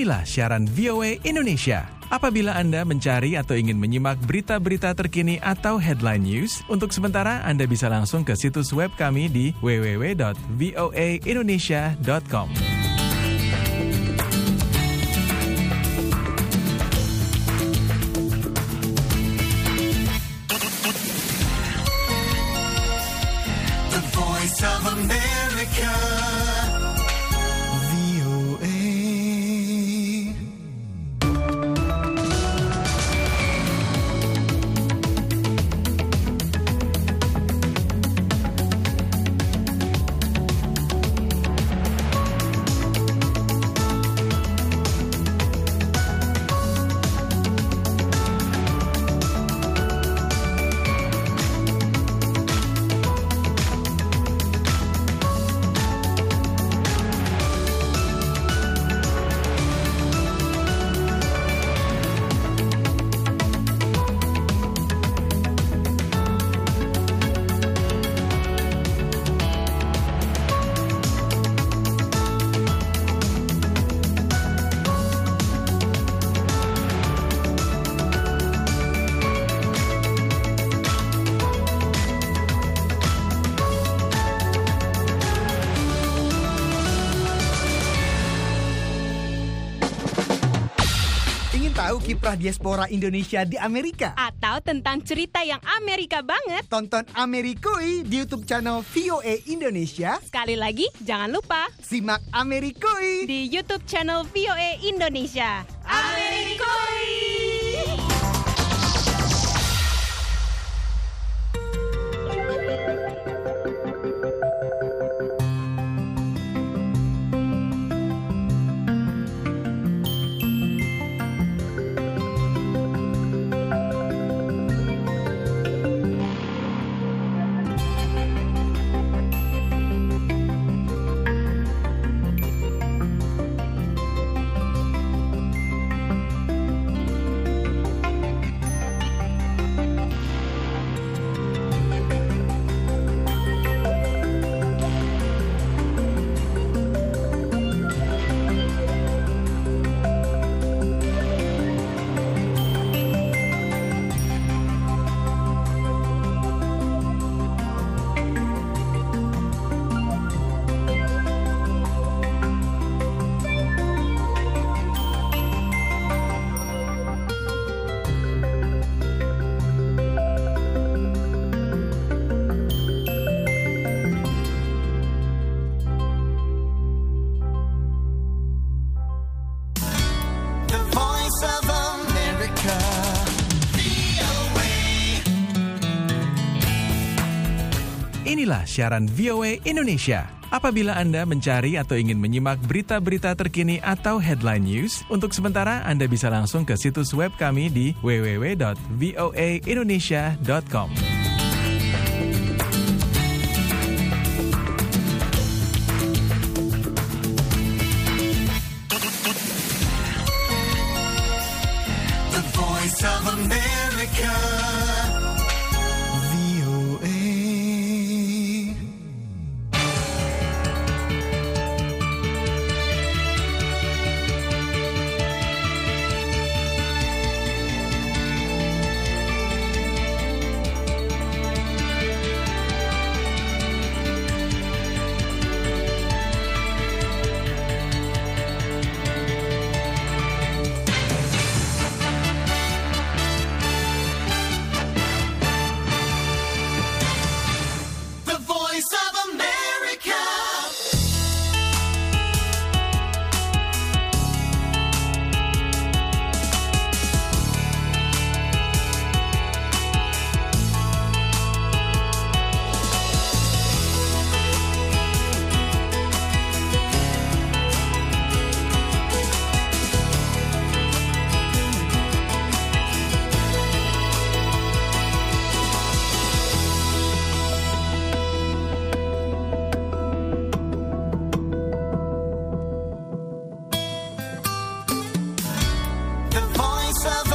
Inilah siaran VOA Indonesia. Apabila Anda mencari atau ingin menyimak berita-berita terkini atau headline news, untuk sementara Anda bisa langsung ke situs web kami di www.voaindonesia.com. Of America. Tahu kiprah diaspora Indonesia di Amerika? atau tentang cerita yang Amerika banget. Tonton Amerikui di YouTube channel VOA Indonesia. Sekali lagi, jangan lupa Simak Amerikui. di YouTube channel VOA Indonesia. Amerikoi! inilah siaran VOA Indonesia. Apabila Anda mencari atau ingin menyimak berita-berita terkini atau headline news, untuk sementara Anda bisa langsung ke situs web kami di www.voaindonesia.com. America. myself